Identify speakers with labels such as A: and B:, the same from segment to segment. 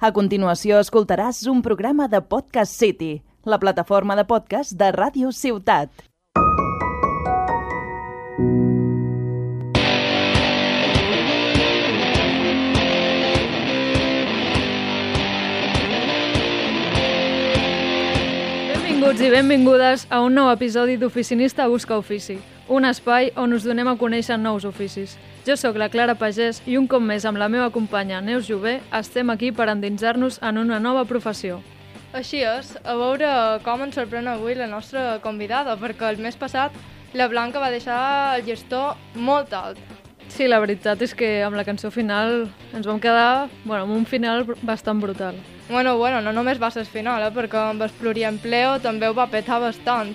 A: A continuació escoltaràs un programa de Podcast City, la plataforma de podcast de Ràdio Ciutat.
B: Benvinguts i benvingudes a un nou episodi d'Oficinista Busca Ofici, un espai on us donem a conèixer nous oficis. Jo sóc la Clara Pagès i un cop més amb la meva companya Neus Jové estem aquí per endinsar-nos en una nova professió.
C: Així és, a veure com ens sorprèn avui la nostra convidada, perquè el mes passat la Blanca va deixar el gestor molt alt.
B: Sí, la veritat és que amb la cançó final ens vam quedar bueno, amb un final bastant brutal.
C: Bueno, bueno, no només va ser final, eh, perquè amb el pluriempleo també ho va petar bastant.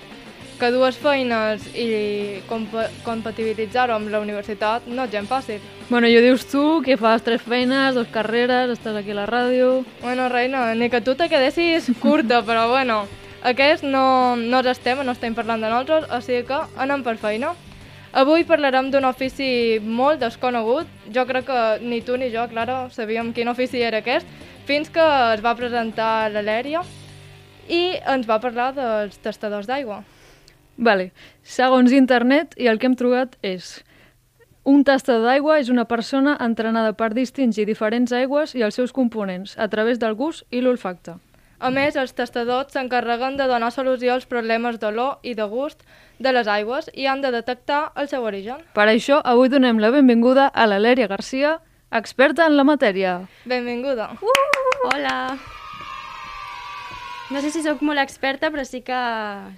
C: Que dues feines i comp compatibilitzar-ho amb la universitat no és gent fàcil.
B: Bueno, jo dius tu que fas tres feines, dos carreres, estàs aquí a la ràdio...
C: Bueno, reina, ni que tu te quedessis curta, però bueno, aquest no, no és el tema, no estem parlant de nosaltres, o sigui que anem per feina. Avui parlarem d'un ofici molt desconegut. Jo crec que ni tu ni jo, Clara, sabíem quin ofici era aquest, fins que es va presentar l'Alèria i ens va parlar dels tastadors d'aigua.
B: Vale. Segons internet, i el que hem trobat és... Un tastador d'aigua és una persona entrenada per distingir diferents aigües i els seus components a través del gust i l'olfacte.
C: A més, els tastadors s'encarreguen de donar solució als problemes d'olor i de gust de les aigües i han de detectar el seu origen.
B: Per això, avui donem la benvinguda a l'Alèria Garcia, experta en la matèria.
C: Benvinguda.
D: Uh! Hola! No sé si sóc molt experta, però sí que,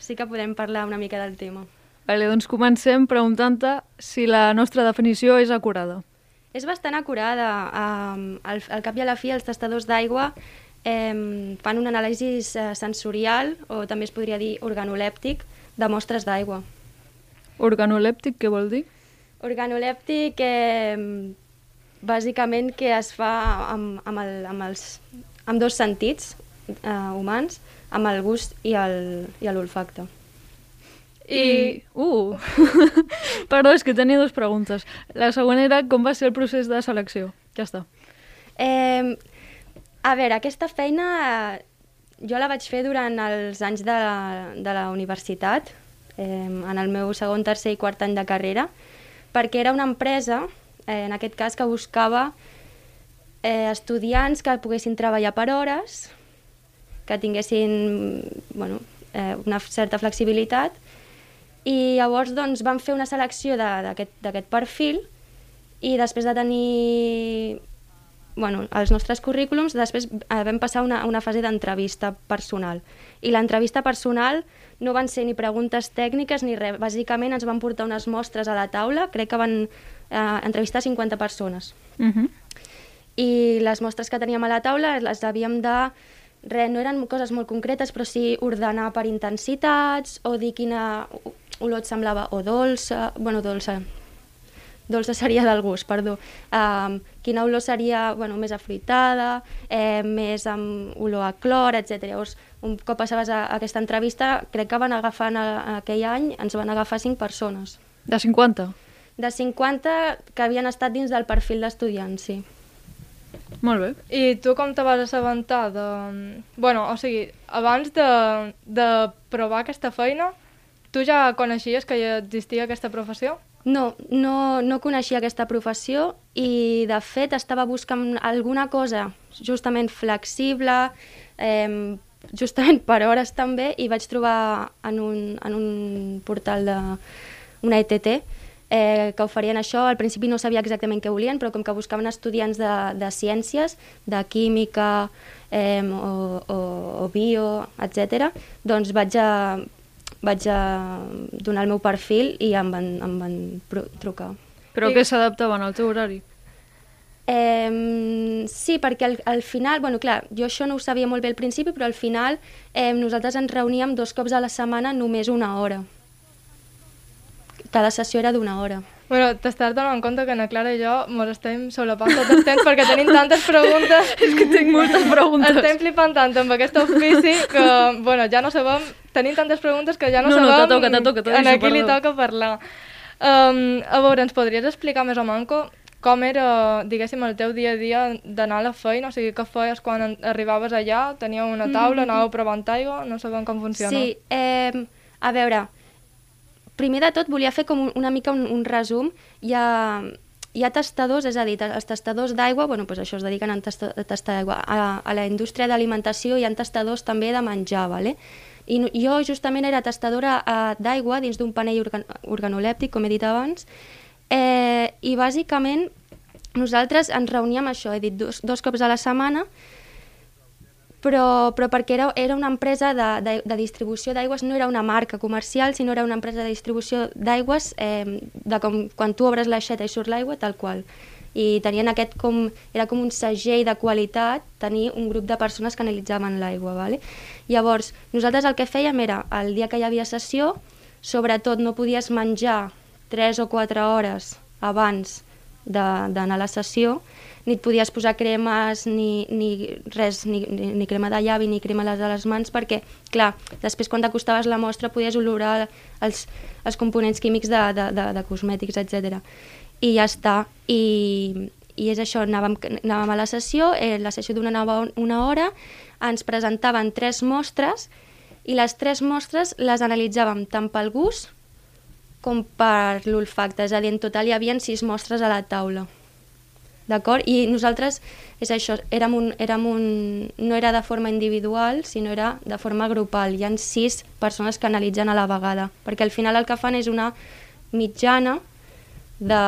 D: sí que podem parlar una mica del tema.
B: Vale, doncs comencem preguntant-te si la nostra definició és acurada.
D: És bastant acurada. Um, al, al cap i a la fi, els tastadors d'aigua um, fan un anàlisi uh, sensorial, o també es podria dir organolèptic, de mostres d'aigua.
B: Organolèptic, què vol dir?
D: Organolèptic, eh, bàsicament, que es fa amb, amb, el, amb, els, amb dos sentits eh, humans, amb el gust i l'olfacte.
B: I... Uh! Perdó, és que tenia dues preguntes. La següent era com va ser el procés de selecció. Ja està.
D: Eh, a veure, aquesta feina eh, jo la vaig fer durant els anys de la, de la universitat, eh, en el meu segon, tercer i quart any de carrera, perquè era una empresa, eh, en aquest cas, que buscava eh, estudiants que poguessin treballar per hores, que tinguessin bueno, eh, una certa flexibilitat, i llavors doncs, vam fer una selecció d'aquest perfil i després de tenir bueno, els nostres currículums, després eh, vam passar una, una fase d'entrevista personal. I l'entrevista personal no van ser ni preguntes tècniques ni res. Bàsicament ens van portar unes mostres a la taula, crec que van eh, entrevistar 50 persones.
B: Uh -huh.
D: I les mostres que teníem a la taula les havíem de... Res, no eren coses molt concretes, però sí ordenar per intensitats o dir quina olor et semblava o dolça, bueno, dolça, dolça seria del gust, perdó. Um, quina olor seria bueno, més afruitada, eh, més amb olor a clor, etc. Llavors, un cop passaves a, a aquesta entrevista, crec que van agafar en aquell any, ens van agafar 5 persones.
B: De 50?
D: De 50 que havien estat dins del perfil d'estudiants, sí.
B: Molt bé.
C: I tu com te vas assabentar de... Bueno, o sigui, abans de, de provar aquesta feina, tu ja coneixies que ja existia aquesta professió?
D: No, no, no coneixia aquesta professió i, de fet, estava buscant alguna cosa justament flexible, eh, justament per hores també, i vaig trobar en un, en un portal de una ETT eh, que oferien això. Al principi no sabia exactament què volien, però com que buscaven estudiants de, de ciències, de química eh, o, o, o bio, etc., doncs vaig a, vaig a donar el meu perfil i em van, em van trucar.
B: Però que s'adaptaven al teu horari?
D: Eh, sí, perquè al, al final, bueno, clar, jo això no ho sabia molt bé al principi, però al final eh, nosaltres ens reuníem dos cops a la setmana només una hora. Cada sessió era d'una hora.
C: Bueno, t'estàs donant en compte que na Clara i jo mos estem solapant tot el temps perquè tenim tantes preguntes.
B: És que tinc moltes preguntes.
C: Estem flipant tant amb aquest ofici que, bueno, ja no sabem... Tenim tantes preguntes que ja no,
B: no
C: sabem
B: no, toca, toca,
C: en a qui li toca parlar. Um, a veure, ens podries explicar més o manco com era, diguéssim, el teu dia a dia d'anar a la feina? O sigui, què feies quan en- arribaves allà? Teníeu una taula, anàveu provant aigua? No sabem com funciona.
D: Mm-hmm. Sí, eh, a veure, primer de tot volia fer com un- una mica un, un resum. Hi ha, hi ha testadors, és a dir, els testadors d'aigua, bueno, doncs això es dediquen a, testa, a tastar aigua. A, a la indústria d'alimentació hi ha testadors també de menjar, ¿vale? I jo justament era testadora eh, d'aigua dins d'un panell organ, organolèptic, com he dit abans, eh, i bàsicament nosaltres ens reuníem això, he dit, dos, dos cops a la setmana, però, però perquè era, era una empresa de, de, de distribució d'aigües, no era una marca comercial, sinó era una empresa de distribució d'aigües, eh, de com quan tu obres l'aixeta i surt l'aigua, tal qual. I tenien aquest com, era com un segell de qualitat tenir un grup de persones que analitzaven l'aigua. Vale? Llavors, nosaltres el que fèiem era, el dia que hi havia sessió, sobretot no podies menjar 3 o 4 hores abans d'anar a la sessió, ni et podies posar cremes ni, ni res, ni, ni, ni crema de llavi ni crema a les mans, perquè, clar, després quan t'acostaves la mostra podies olorar els, els components químics de, de, de, de cosmètics, etc. I ja està. I, i és això, anàvem, anàvem a la sessió, eh, la sessió donava una hora, ens presentaven tres mostres i les tres mostres les analitzàvem tant pel gust com per l'olfacte, és a dir, en total hi havia sis mostres a la taula. D'acord? I nosaltres, és això, érem un, érem un, no era de forma individual, sinó era de forma grupal. Hi han sis persones que analitzen a la vegada, perquè al final el que fan és una mitjana de,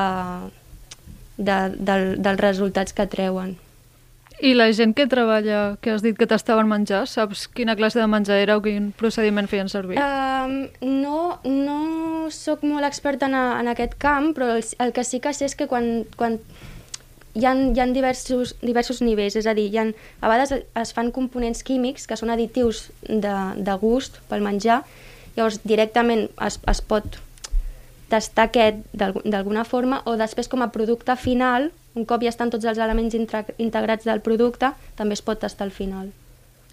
D: de, del, dels resultats que treuen.
B: I la gent que treballa, que has dit que t'estaven menjar, saps quina classe de menjar era o quin procediment feien servir?
D: Um, no, no sóc molt experta en, a, en aquest camp, però el, el que sí que sé és que quan, quan hi ha, hi ha diversos, diversos nivells, és a dir, hi ha, a vegades es fan components químics que són additius de, de gust pel menjar, llavors directament es, es pot tastar aquest d'algu- d'alguna forma o després com a producte final, un cop ja estan tots els elements intra, integrats del producte, també es pot tastar al final.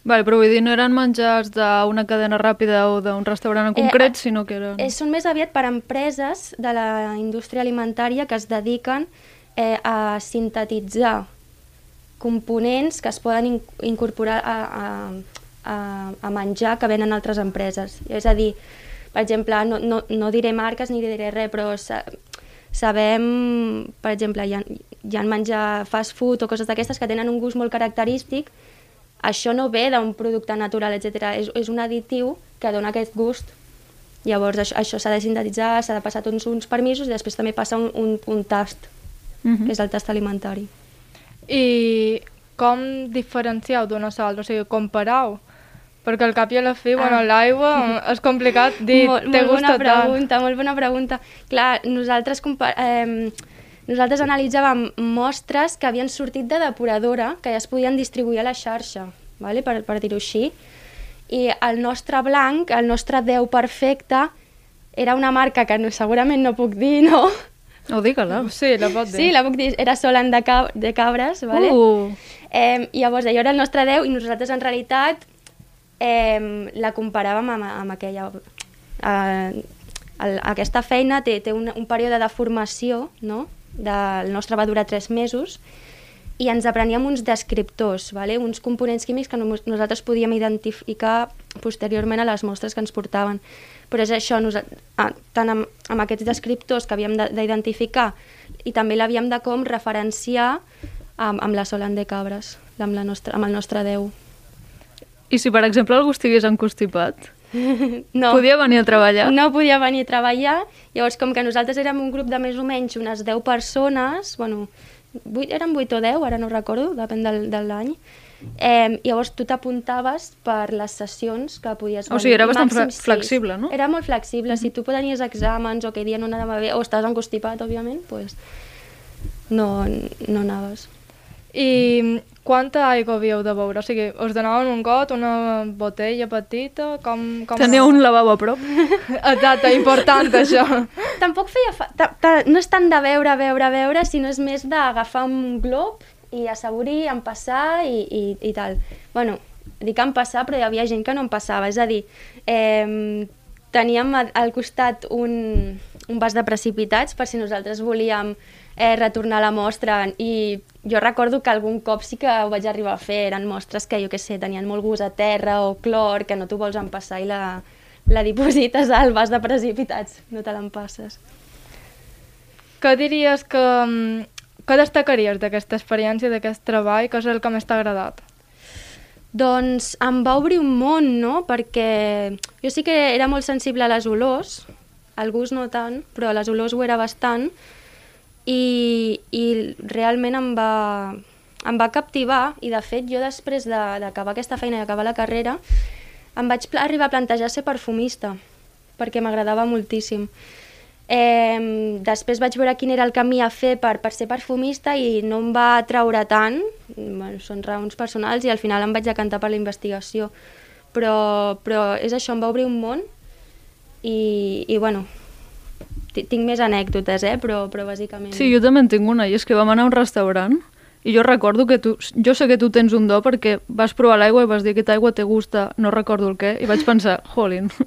B: Vale, però vull dir, no eren menjars d'una cadena ràpida o d'un restaurant en
D: Eh,
B: concret,
D: a-
B: sinó que eren...
D: Eh, són més aviat per empreses de la indústria alimentària que es dediquen eh, a sintetitzar components que es poden in incorporar a, a, a, a menjar que venen altres empreses. És a dir, per exemple, no, no, no diré marques ni diré res, però sa sabem, per exemple, hi ha, hi ha menjar fast food o coses d'aquestes que tenen un gust molt característic, això no ve d'un producte natural, etc. És, és un additiu que dona aquest gust Llavors això, això s'ha de sintetitzar, s'ha de passar tots uns permisos i després també passa un, un, un tast,
B: Mhm.
D: que és el tast alimentari.
C: I com diferencieu d'una altra? O sigui, compareu? Perquè al cap i a la fi, ah. bueno, l'aigua és complicat dir,
D: molt,
C: te
D: molt
C: gusta
D: bona
C: tant.
D: pregunta, molt bona pregunta. Clar, nosaltres, eh, nosaltres analitzàvem mostres que havien sortit de depuradora, que ja es podien distribuir a la xarxa, vale? per, per dir-ho així. I el nostre blanc, el nostre 10 perfecte, era una marca que no, segurament no puc dir, no?
B: Oh, digue-la.
C: Sí, la pot dir.
D: Sí, la puc dir, era Solan de, cab de cabres, vale?
B: Uh,
D: Eh, llavors, allò era el nostre 10 i nosaltres en realitat eh, la comparàvem amb, amb aquella... Eh, el, aquesta feina té, té un, un període de formació, no? del nostre va durar 3 mesos, i ens apreníem uns descriptors, vale? uns components químics que no, nosaltres podíem identificar posteriorment a les mostres que ens portaven. Però és això, nos, ah, tant amb, amb aquests descriptors que havíem de- d'identificar i també l'havíem de com referenciar amb, amb la Solan de Cabres, amb, la nostra, amb el nostre Déu.
B: I si, per exemple, algú estigués encostipat,
D: No,
B: podia venir a treballar?
D: no podia venir a treballar, llavors com que nosaltres érem un grup de més o menys unes 10 persones, bueno, 8, eren 8 o 10, ara no recordo, depèn del, de l'any, eh, llavors tu t'apuntaves per les sessions que podies
B: O sigui, era bastant fle- flexible, no?
D: Era molt flexible, si tu tenies exàmens o aquell dia no anava bé, o estàs encostipat, òbviament, pues, no, no anaves.
C: I quanta aigua havíeu de beure? O sigui, us donaven un got, una botella petita? Com, com
B: Tenia un lavabo a prop?
C: Exacte, important això.
D: Tampoc feia... Fa... Ta, ta, no és tant de veure, veure, veure, sinó és més d'agafar un glob i assaborir, empassar i, i, i tal. Bueno, dic empassar, però hi havia gent que no em passava. És a dir, eh, teníem al costat un, un vas de precipitats per si nosaltres volíem eh, retornar la mostra i jo recordo que algun cop sí que ho vaig arribar a fer, eren mostres que jo que sé, tenien molt gust a terra o clor, que no t'ho vols empassar i la, la diposites al vas de precipitats, no te l'empasses.
C: Què diries que... mm, Què destacaries d'aquesta experiència, d'aquest treball? Què és el que més t'ha agradat?
D: Doncs em va obrir un món, no? Perquè jo sí que era molt sensible a les olors, al gust no tant, però a les olors ho era bastant, i, i realment em va, em va captivar, i de fet jo després de- d'acabar aquesta feina i acabar la carrera, em vaig arribar a plantejar ser perfumista, perquè m'agradava moltíssim. Eh, després vaig veure quin era el camí a fer per, per ser perfumista i no em va atraure tant, bueno, són raons personals i al final em vaig decantar per la investigació. Però, però és això, em va obrir un món i, i bueno, tinc més anècdotes, eh? però, però bàsicament...
B: Sí, jo també en tinc una, i és que vam anar a un restaurant i jo recordo que tu, jo sé que tu tens un do perquè vas provar l'aigua i vas dir que aquesta aigua te gusta, no recordo el què, i vaig pensar, jolín,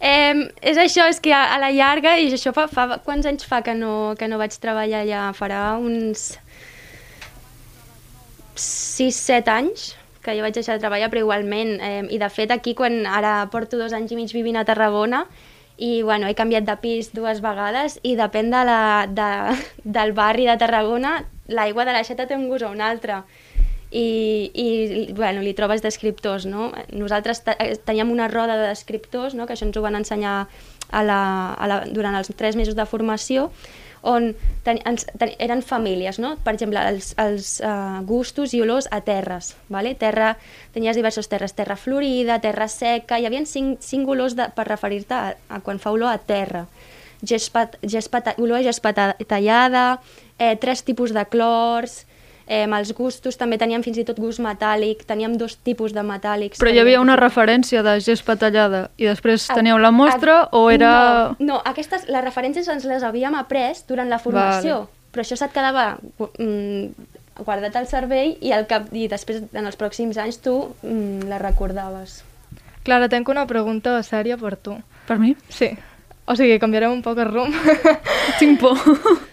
D: Eh, és això, és que a, a la llarga, i això fa, fa quants anys fa que no, que no vaig treballar allà? Farà uns 6-7 anys que jo vaig deixar de treballar, però igualment, eh, i de fet aquí quan ara porto dos anys i mig vivint a Tarragona, i bueno, he canviat de pis dues vegades i depèn de la, de, del barri de Tarragona, l'aigua de l'aixeta té un gust o un altre. I, i bueno, li trobes descriptors, no? Nosaltres eh, teníem una roda de descriptors, no? que això ens ho van ensenyar a la, a la, durant els tres mesos de formació, on ten, ens, ten, eren famílies, no? per exemple, els, els uh, gustos i olors a terres. Vale? Terra, tenies diversos terres, terra florida, terra seca, hi havia cinc, cinc olors de, per referir-te a, a quan fa olor a terra. Gespa, gespa, olor a gespa ta- tallada, eh, tres tipus de clors, eh, els gustos també teníem fins i tot gust metàl·lic, teníem dos tipus de metàl·lics.
B: però hi havia una referència de gespa tallada i després
D: Ah,
B: teníeu la mostra
D: ah,
B: o era...
D: No, no aquestes, les referències ens les havíem après durant la formació,
B: Vale.
D: però això se't quedava mm, guardat al cervell i, al cap, i després, en els pròxims anys, tu mm, la recordaves.
C: Clara, tenc una pregunta sèria per tu.
B: Per mi?
C: Sí. O sigui, canviarem un poc el rumb.
B: Tinc por.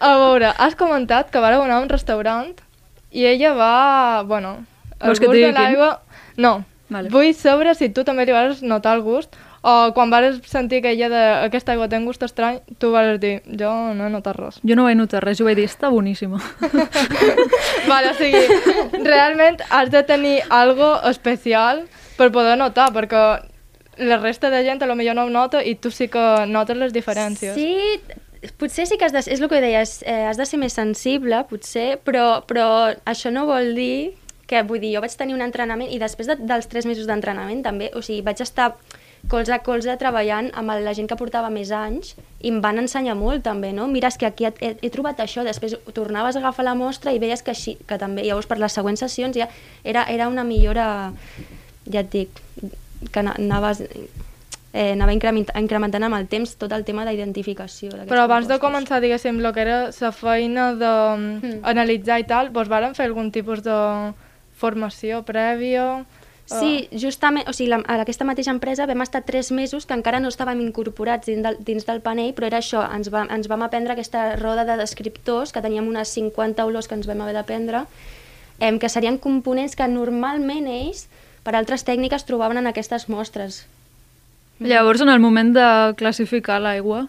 C: a veure, has comentat que vareu anar a un restaurant i ella va... Bueno, el
B: Vols que et
C: gust
B: digui
C: de l'aigua... No.
B: Vale.
C: Vull saber si tu també li vas notar el gust o quan vas sentir que ella de aquesta aigua té un gust estrany, tu vas dir, jo no he notat res.
B: Jo no vaig notar res, jo vaig dir, està boníssima.
C: vale, o sigui, realment has de tenir algo especial per poder notar, perquè la resta de gent a lo millor no ho nota i tu sí que notes les diferències.
D: Sí, potser sí que has de, és el que deies, eh, has de ser més sensible, potser, però, però això no vol dir que, vull dir, jo vaig tenir un entrenament i després de, dels tres mesos d'entrenament també, o sigui, vaig estar colze a colze treballant amb la gent que portava més anys i em van ensenyar molt també, no? Mira, és que aquí he, he trobat això, després tornaves a agafar la mostra i veies que així, que també, llavors per les següents sessions ja era, era una millora, ja et dic, que ana- anaves, eh, anava increment, incrementant amb el temps tot el tema d'identificació.
C: Però abans de
D: compostos.
C: començar, diguéssim, el que era la feina
D: Mm.
C: d'analitzar i tal, doncs varen fer algun tipus de formació prèvia?
D: Sí, justament, o sigui, la, a aquesta mateixa empresa vam estar tres mesos que encara no estàvem incorporats dins del, dins del panell, però era això, ens, va, ens vam aprendre aquesta roda de descriptors, que teníem unes 50 olors que ens vam haver d'aprendre, eh, que serien components que normalment ells, per altres tècniques, trobaven en aquestes mostres.
B: Llavors, en el moment de classificar l'aigua,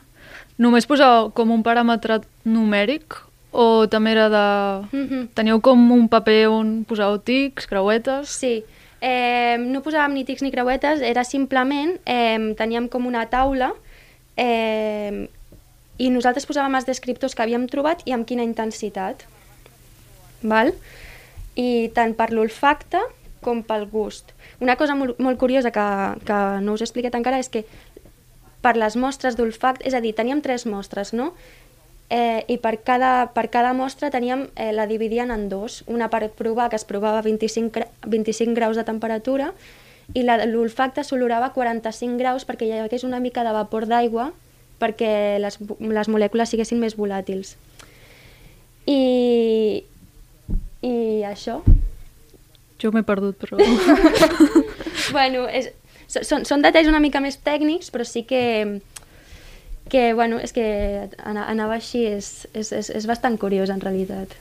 B: només posàveu com un paràmetre numèric o també era de...
D: Mhm.
B: Teníeu com un paper on posàveu tics, creuetes...
D: Sí, eh, no posàvem ni tics ni creuetes, era simplement, eh, teníem com una taula eh, i nosaltres posàvem els descriptors que havíem trobat i amb quina intensitat. Val? I tant per l'olfacte com pel gust. Una cosa molt, molt curiosa que, que no us he explicat encara és que per les mostres d'olfacte, és a dir, teníem tres mostres, no? Eh, I per cada, per cada mostra teníem, eh, la dividien en dos. Una per provar, que es provava a 25, gra- 25 graus de temperatura, i l'olfacte s'olorava a 45 graus perquè hi hagués una mica de vapor d'aigua perquè les, les molècules siguessin més volàtils. I, i això,
B: Jo m'he perdut, però...
D: bueno, és, són, són detalls una mica més tècnics, però sí que que, bueno, és que ana- anava així, és, és, és, és bastant curiós en realitat.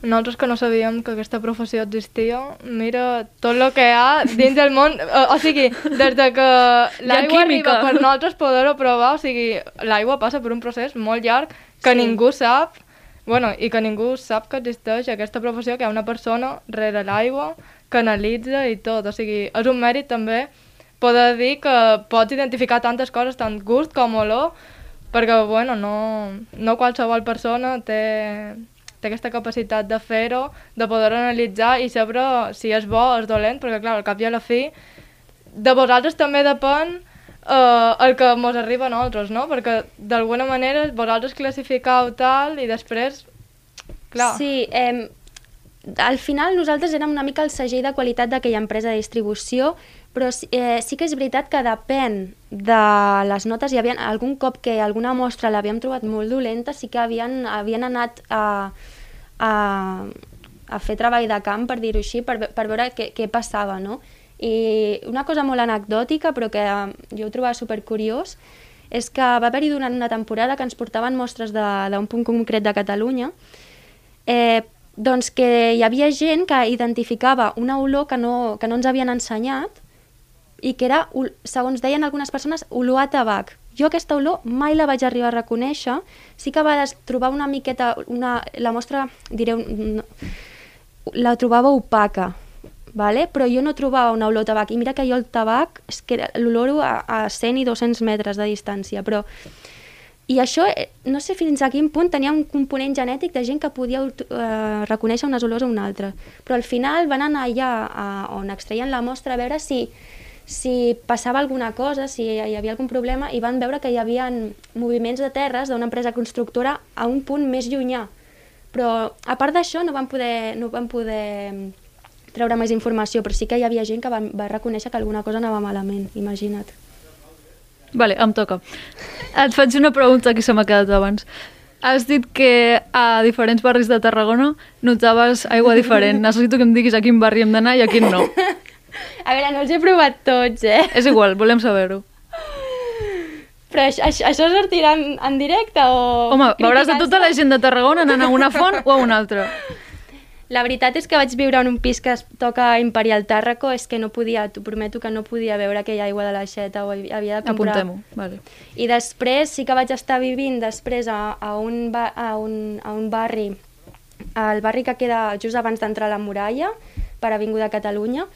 C: Nosaltres que no sabíem que aquesta professió existia, mira tot el que hi ha dins del món, o, o sigui, des de que l'aigua
B: química.
C: arriba per nosaltres poder-ho provar, o sigui, l'aigua passa per un procés molt llarg que
D: Sí.
C: ningú sap, bueno, i que ningú sap que existeix aquesta professió, que hi ha una persona rere l'aigua que analitza i tot, o sigui, és un mèrit també poder dir que pots identificar tantes coses, tant gust com olor, perquè, bueno, no, no qualsevol persona té, té aquesta capacitat de fer-ho, de poder analitzar i saber si és bo o és dolent, perquè, clar, al cap i a la fi, de vosaltres també depèn eh, el que mos arriba a nosaltres, no? Perquè, d'alguna manera, vosaltres classificau tal i després, clar...
D: Sí, eh, al final nosaltres érem una mica el segell de qualitat d'aquella empresa de distribució, però eh, sí que és veritat que depèn de les notes. Hi havia algun cop que alguna mostra l'havíem trobat molt dolenta, sí que havien, havien anat a, a, a fer treball de camp, per dir-ho així, per, per veure què, què passava, no? I una cosa molt anecdòtica, però que jo ho trobava supercuriós, és que va haver-hi durant una temporada que ens portaven mostres d'un punt concret de Catalunya eh, doncs que hi havia gent que identificava una olor que no, que no ens havien ensenyat i que era, segons deien algunes persones, olor a tabac. Jo aquesta olor mai la vaig arribar a reconèixer, sí que vegades trobar una miqueta, una, la mostra, direu, la trobava opaca, vale? però jo no trobava una olor a tabac, i mira que jo el tabac, és que l'oloro a, a 100 i 200 metres de distància, però i això, eh, no sé fins a quin punt tenia un component genètic de gent que podia eh, reconèixer unes olors a una altra. Però al final van anar allà a, on extraien la mostra a veure si, si passava alguna cosa, si hi havia algun problema, i van veure que hi havia moviments de terres d'una empresa constructora a un punt més llunyà. Però a part d'això no van poder, no van poder mm, treure més informació, però sí que hi havia gent que va, va reconèixer que alguna cosa anava malament, imagina't.
B: Vale, em toca. Et faig una pregunta que se m'ha quedat abans. Has dit que a diferents barris de Tarragona notaves aigua diferent. Necessito que em diguis a quin barri hem d'anar i a quin no.
D: A veure, no els he provat tots, eh?
B: És igual, volem saber-ho.
D: Però això, això, sortirà en, en directe o...
B: Home, veuràs a
D: criticant-se?
B: tota la gent de Tarragona anant a una font o a una altra.
D: La veritat és que vaig viure en un pis que es toca Imperial Tàrraco, és que no podia, t'ho prometo que no podia veure aquella aigua de l'aixeta o havia de comprar...
B: Apuntem-ho. Vale.
D: I després sí que vaig estar vivint després a, a, un, ba, a, un, a un barri, al barri que queda just abans d'entrar a la muralla, per Avinguda Catalunya,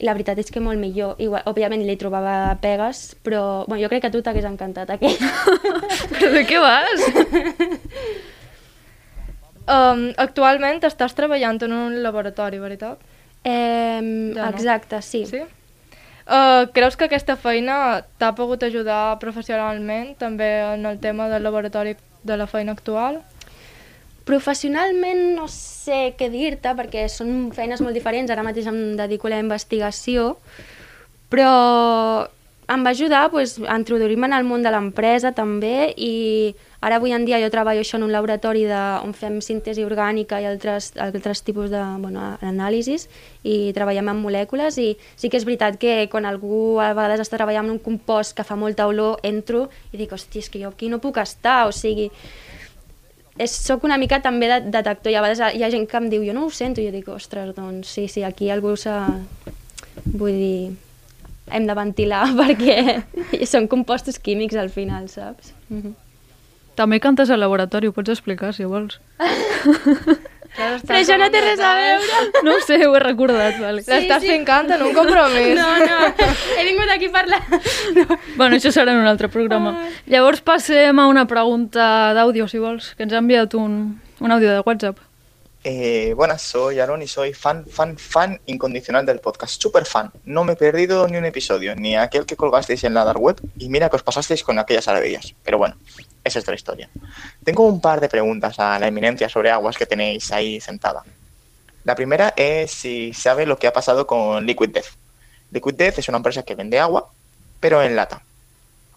D: i la veritat és que molt millor. Igual, òbviament li trobava pegues, però bueno, jo crec que a tu t'hagués encantat aquell.
B: Però de què vas?
C: Um, actualment estàs treballant en un laboratori, veritat?
D: eh,
C: Ja no.
D: exacte, sí.
C: Sí? Uh, creus que aquesta feina t'ha pogut ajudar professionalment també en el tema del laboratori de la feina actual?
D: Professionalment no sé què dir-te perquè són feines molt diferents, ara mateix em dedico a la investigació, però em va ajudar pues, a introduir-me en el món de l'empresa també i ara avui en dia jo treballo això en un laboratori de, on fem síntesi orgànica i altres, altres tipus de bueno, i treballem amb molècules i sí que és veritat que quan algú a vegades està treballant en un compost que fa molta olor, entro i dic, hosti, és que jo aquí no puc estar, o sigui, és, soc una mica també de, detector i a vegades hi ha gent que em diu jo no ho sento i jo dic, ostres, doncs sí, sí, aquí algú s'ha... vull dir, hem de ventilar perquè són compostos químics al final, saps? Mm -hmm.
B: També cantes al laboratori, ho pots explicar, si vols.
C: Clar,
D: Però això no té res a veure.
B: No ho sé, ho he recordat, vale.
C: L'estàs fincant en un compromís.
D: No, no, he vingut aquí a parlar. No.
B: Bueno, això serà en un altre programa. Llavors passem a una pregunta d'àudio, si vols, que ens ha enviat un, un àudio de WhatsApp.
E: Eh, buenas, soy Aaron y soy fan, fan, fan incondicional del podcast. Super fan. No me he perdido ni un episodio, ni aquel que colgasteis en la dark web. Y mira que os pasasteis con aquellas maravillas. Pero bueno, esa es otra historia. Tengo un par de preguntas a la eminencia sobre aguas que tenéis ahí sentada. La primera es si sabe lo que ha pasado con Liquid Death. Liquid Death es una empresa que vende agua, pero en lata.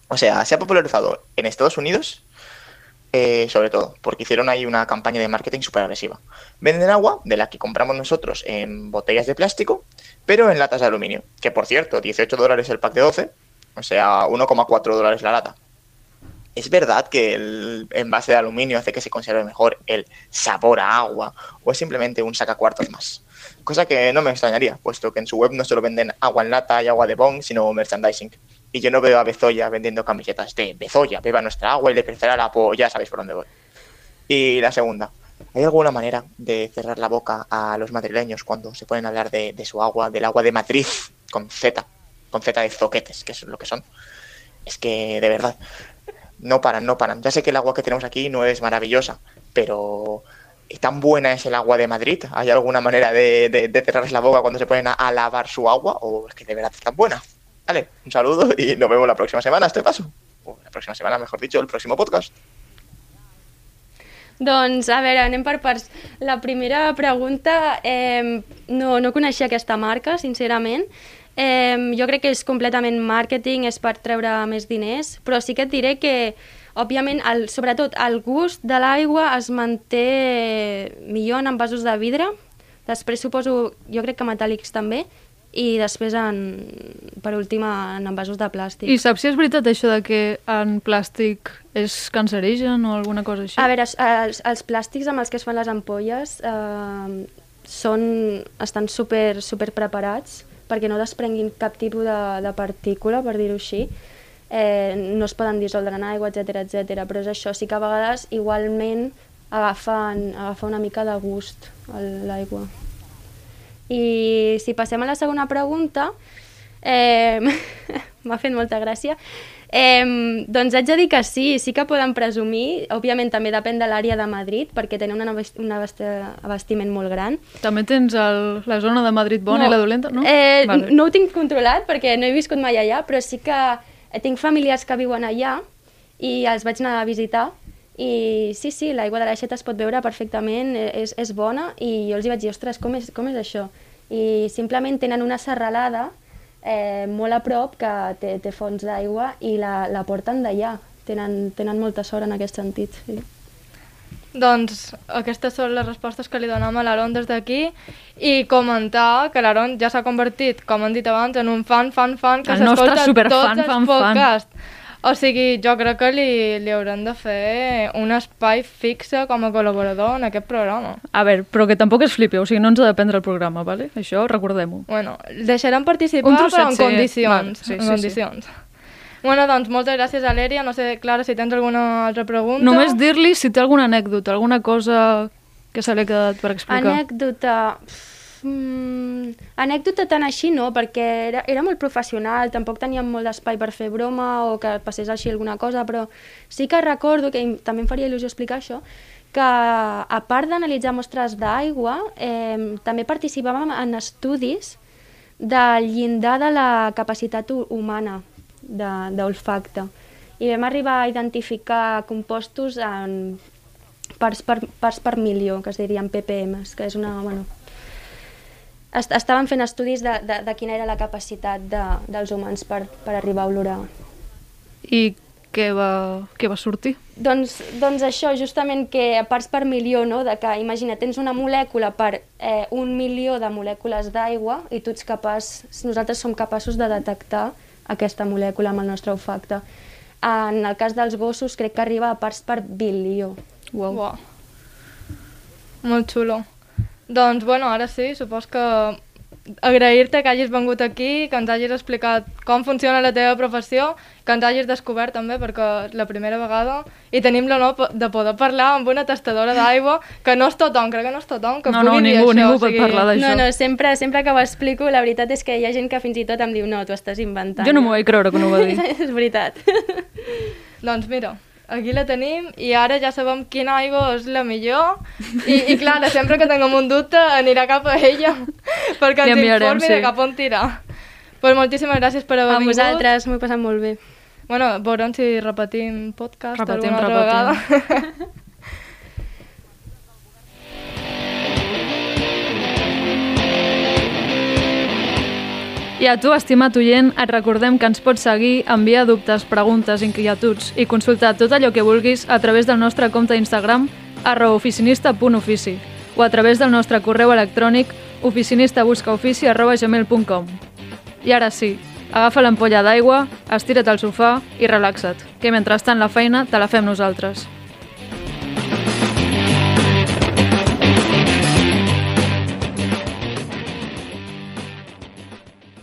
E: O sea, se ha popularizado en Estados Unidos eh, sobre todo, porque hicieron ahí una campaña de marketing súper agresiva. Venden agua, de la que compramos nosotros en botellas de plástico, pero en latas de aluminio, que por cierto, 18 dólares el pack de 12, o sea, 1,4 dólares la lata. ¿es verdad que el envase de aluminio hace que se conserve mejor el sabor a agua o es simplemente un sacacuartos más? Cosa que no me extrañaría, puesto que en su web no solo venden agua en lata y agua de bong, sino merchandising. Y yo no veo a Bezoya vendiendo camisetas de Bezoya, beba nuestra agua y le crecerá la po, ya sabéis por dónde voy. Y la segunda, ¿hay alguna manera de cerrar la boca a los madrileños cuando se a hablar de, su agua, del agua de Madrid, con Z, con Z de zoquetes, que es lo que son? Es que, de verdad, no paran, no paran. Ya sé que el agua que tenemos aquí no es maravillosa, pero ¿y tan buena es el agua de Madrid? ¿Hay alguna manera de, de, de cerrarles la boca cuando se ponen a, a lavar su agua? ¿O es que de verdad es tan buena? Vale, un saludo y nos vemos la próxima semana, este paso. O la próxima semana, mejor dicho, el próximo podcast.
D: Doncs, a veure, anem per parts. La primera pregunta, eh, no, no coneixia aquesta marca, sincerament. Eh, jo crec que és completament màrqueting, és per treure més diners, però sí que et diré que, òbviament, el, sobretot el gust de l'aigua es manté millor en envasos de vidre, després suposo, jo crec que metàl·lics també, i després, en, per últim, en envasos de plàstic.
B: I saps si és veritat això de que en plàstic és cancerigen o alguna cosa així?
D: A veure, els, els plàstics amb els que es fan les ampolles eh, són, estan super, super preparats perquè no desprenguin cap tipus de, de partícula, per dir-ho així. Eh, no es poden dissoldre en aigua, etc etc. però és això, sí que a vegades igualment agafen, agafa una mica de gust l'aigua. I si passem a la segona pregunta, eh, m'ha fet molta gràcia, eh, doncs haig de dir que sí, sí que poden presumir, òbviament també depèn de l'àrea de Madrid, perquè tenen un abast- un abast- abastiment molt gran.
B: També tens el, la zona de Madrid bona i la dolenta, no?
D: Eh,
B: Vale.
D: no ho tinc controlat perquè no he viscut mai allà, però sí que tinc familiars que viuen allà i els vaig anar a visitar i sí, sí, l'aigua de l'aixeta es pot beure perfectament, eh, és, és bona i jo els hi vaig dir, ostres, com és, com és això? I simplement tenen una serralada eh, molt a prop que té, té fonts d'aigua i la, la porten d'allà. Tenen, tenen molta sort en aquest sentit. Sí.
C: Doncs aquestes són les respostes que li donem a l'Aaron des d'aquí i comentar que l'Aaron ja s'ha convertit, com han dit abans, en un fan, fan, fan que s'escolta tots els
B: fan, fan.
C: O sigui, jo crec que li, li haurem de fer un espai fixe com a col·laborador en aquest programa.
B: A veure, però que tampoc es flipi, o sigui, no ens ha de prendre el programa, vale? Això recordem-ho.
C: Bueno, deixarem participar,
B: Un trosset,
C: però en
B: sí.
C: condicions.
B: Vale, sí,
C: en
B: sí, sí.
C: condicions. Bueno, doncs moltes gràcies, Alèria. No sé, Clara, si tens alguna altra pregunta.
B: Només dir-li si té alguna anècdota, alguna cosa que se li ha quedat per explicar.
D: Anècdota... Mm, anècdota tan així no, perquè era, era molt professional, tampoc teníem molt d'espai per fer broma o que passés així alguna cosa, però sí que recordo, que també em faria il·lusió explicar això, que a part d'analitzar mostres d'aigua, eh, també participàvem en estudis del llindar de la capacitat hu- humana de- d'olfacte. I vam arribar a identificar compostos en parts per, parts per milió, que es dirien ppms, que és una... Bueno, est estaven fent estudis de, de, de quina era la capacitat de, dels humans per, per arribar a olorar.
B: I què va, què va sortir?
D: Doncs, doncs això, justament que a parts per milió, no? de que imagina, tens una molècula per eh, un milió de molècules d'aigua i tu ets capaç, nosaltres som capaços de detectar aquesta molècula amb el nostre olfacte. En el cas dels gossos crec que arriba a parts per bilió.
B: Uau.
C: Uau. Molt xulo. Doncs, bueno, ara sí, supos que agrair-te que hagis vengut aquí, que ens hagis explicat com funciona la teva professió, que ens hagis descobert també, perquè és la primera vegada, i tenim l'honor de poder parlar amb una tastadora d'aigua, que no és tothom, crec que no és tothom, que
B: No,
C: pugui
B: no,
C: dir
B: ningú-
C: això.
B: ningú
C: o
B: pot
C: sigui,
B: parlar d'això.
D: No, no, sempre, sempre que ho explico, la veritat és que hi ha gent que fins i tot em diu no, tu estàs inventant.
B: Jo no m'ho vaig creure que no ho va dir.
D: és veritat.
C: Doncs mira, aquí la tenim i ara ja sabem quina aigua és la millor i, i clar, sempre que tinguem un dubte anirà cap a ella perquè ens informi
B: sí.
C: de cap on tirar. Pues moltíssimes gràcies per haver
D: A
C: vingut.
D: vosaltres, m'ho he passat molt bé.
C: Bueno, veurem si repetim podcast
B: Repetim,
C: alguna altra
B: repetim.
C: vegada.
B: I a tu, estimat oient, et recordem que ens pots seguir, enviar dubtes, preguntes, inquietuds i consultar tot allò que vulguis a través del nostre compte d'Instagram arroba oficinista.ofici o a través del nostre correu electrònic oficinista arroba gmail.com I ara sí, Agafa l'ampolla d'aigua, estira't al sofà i relaxa't, que mentrestant la feina te la fem nosaltres.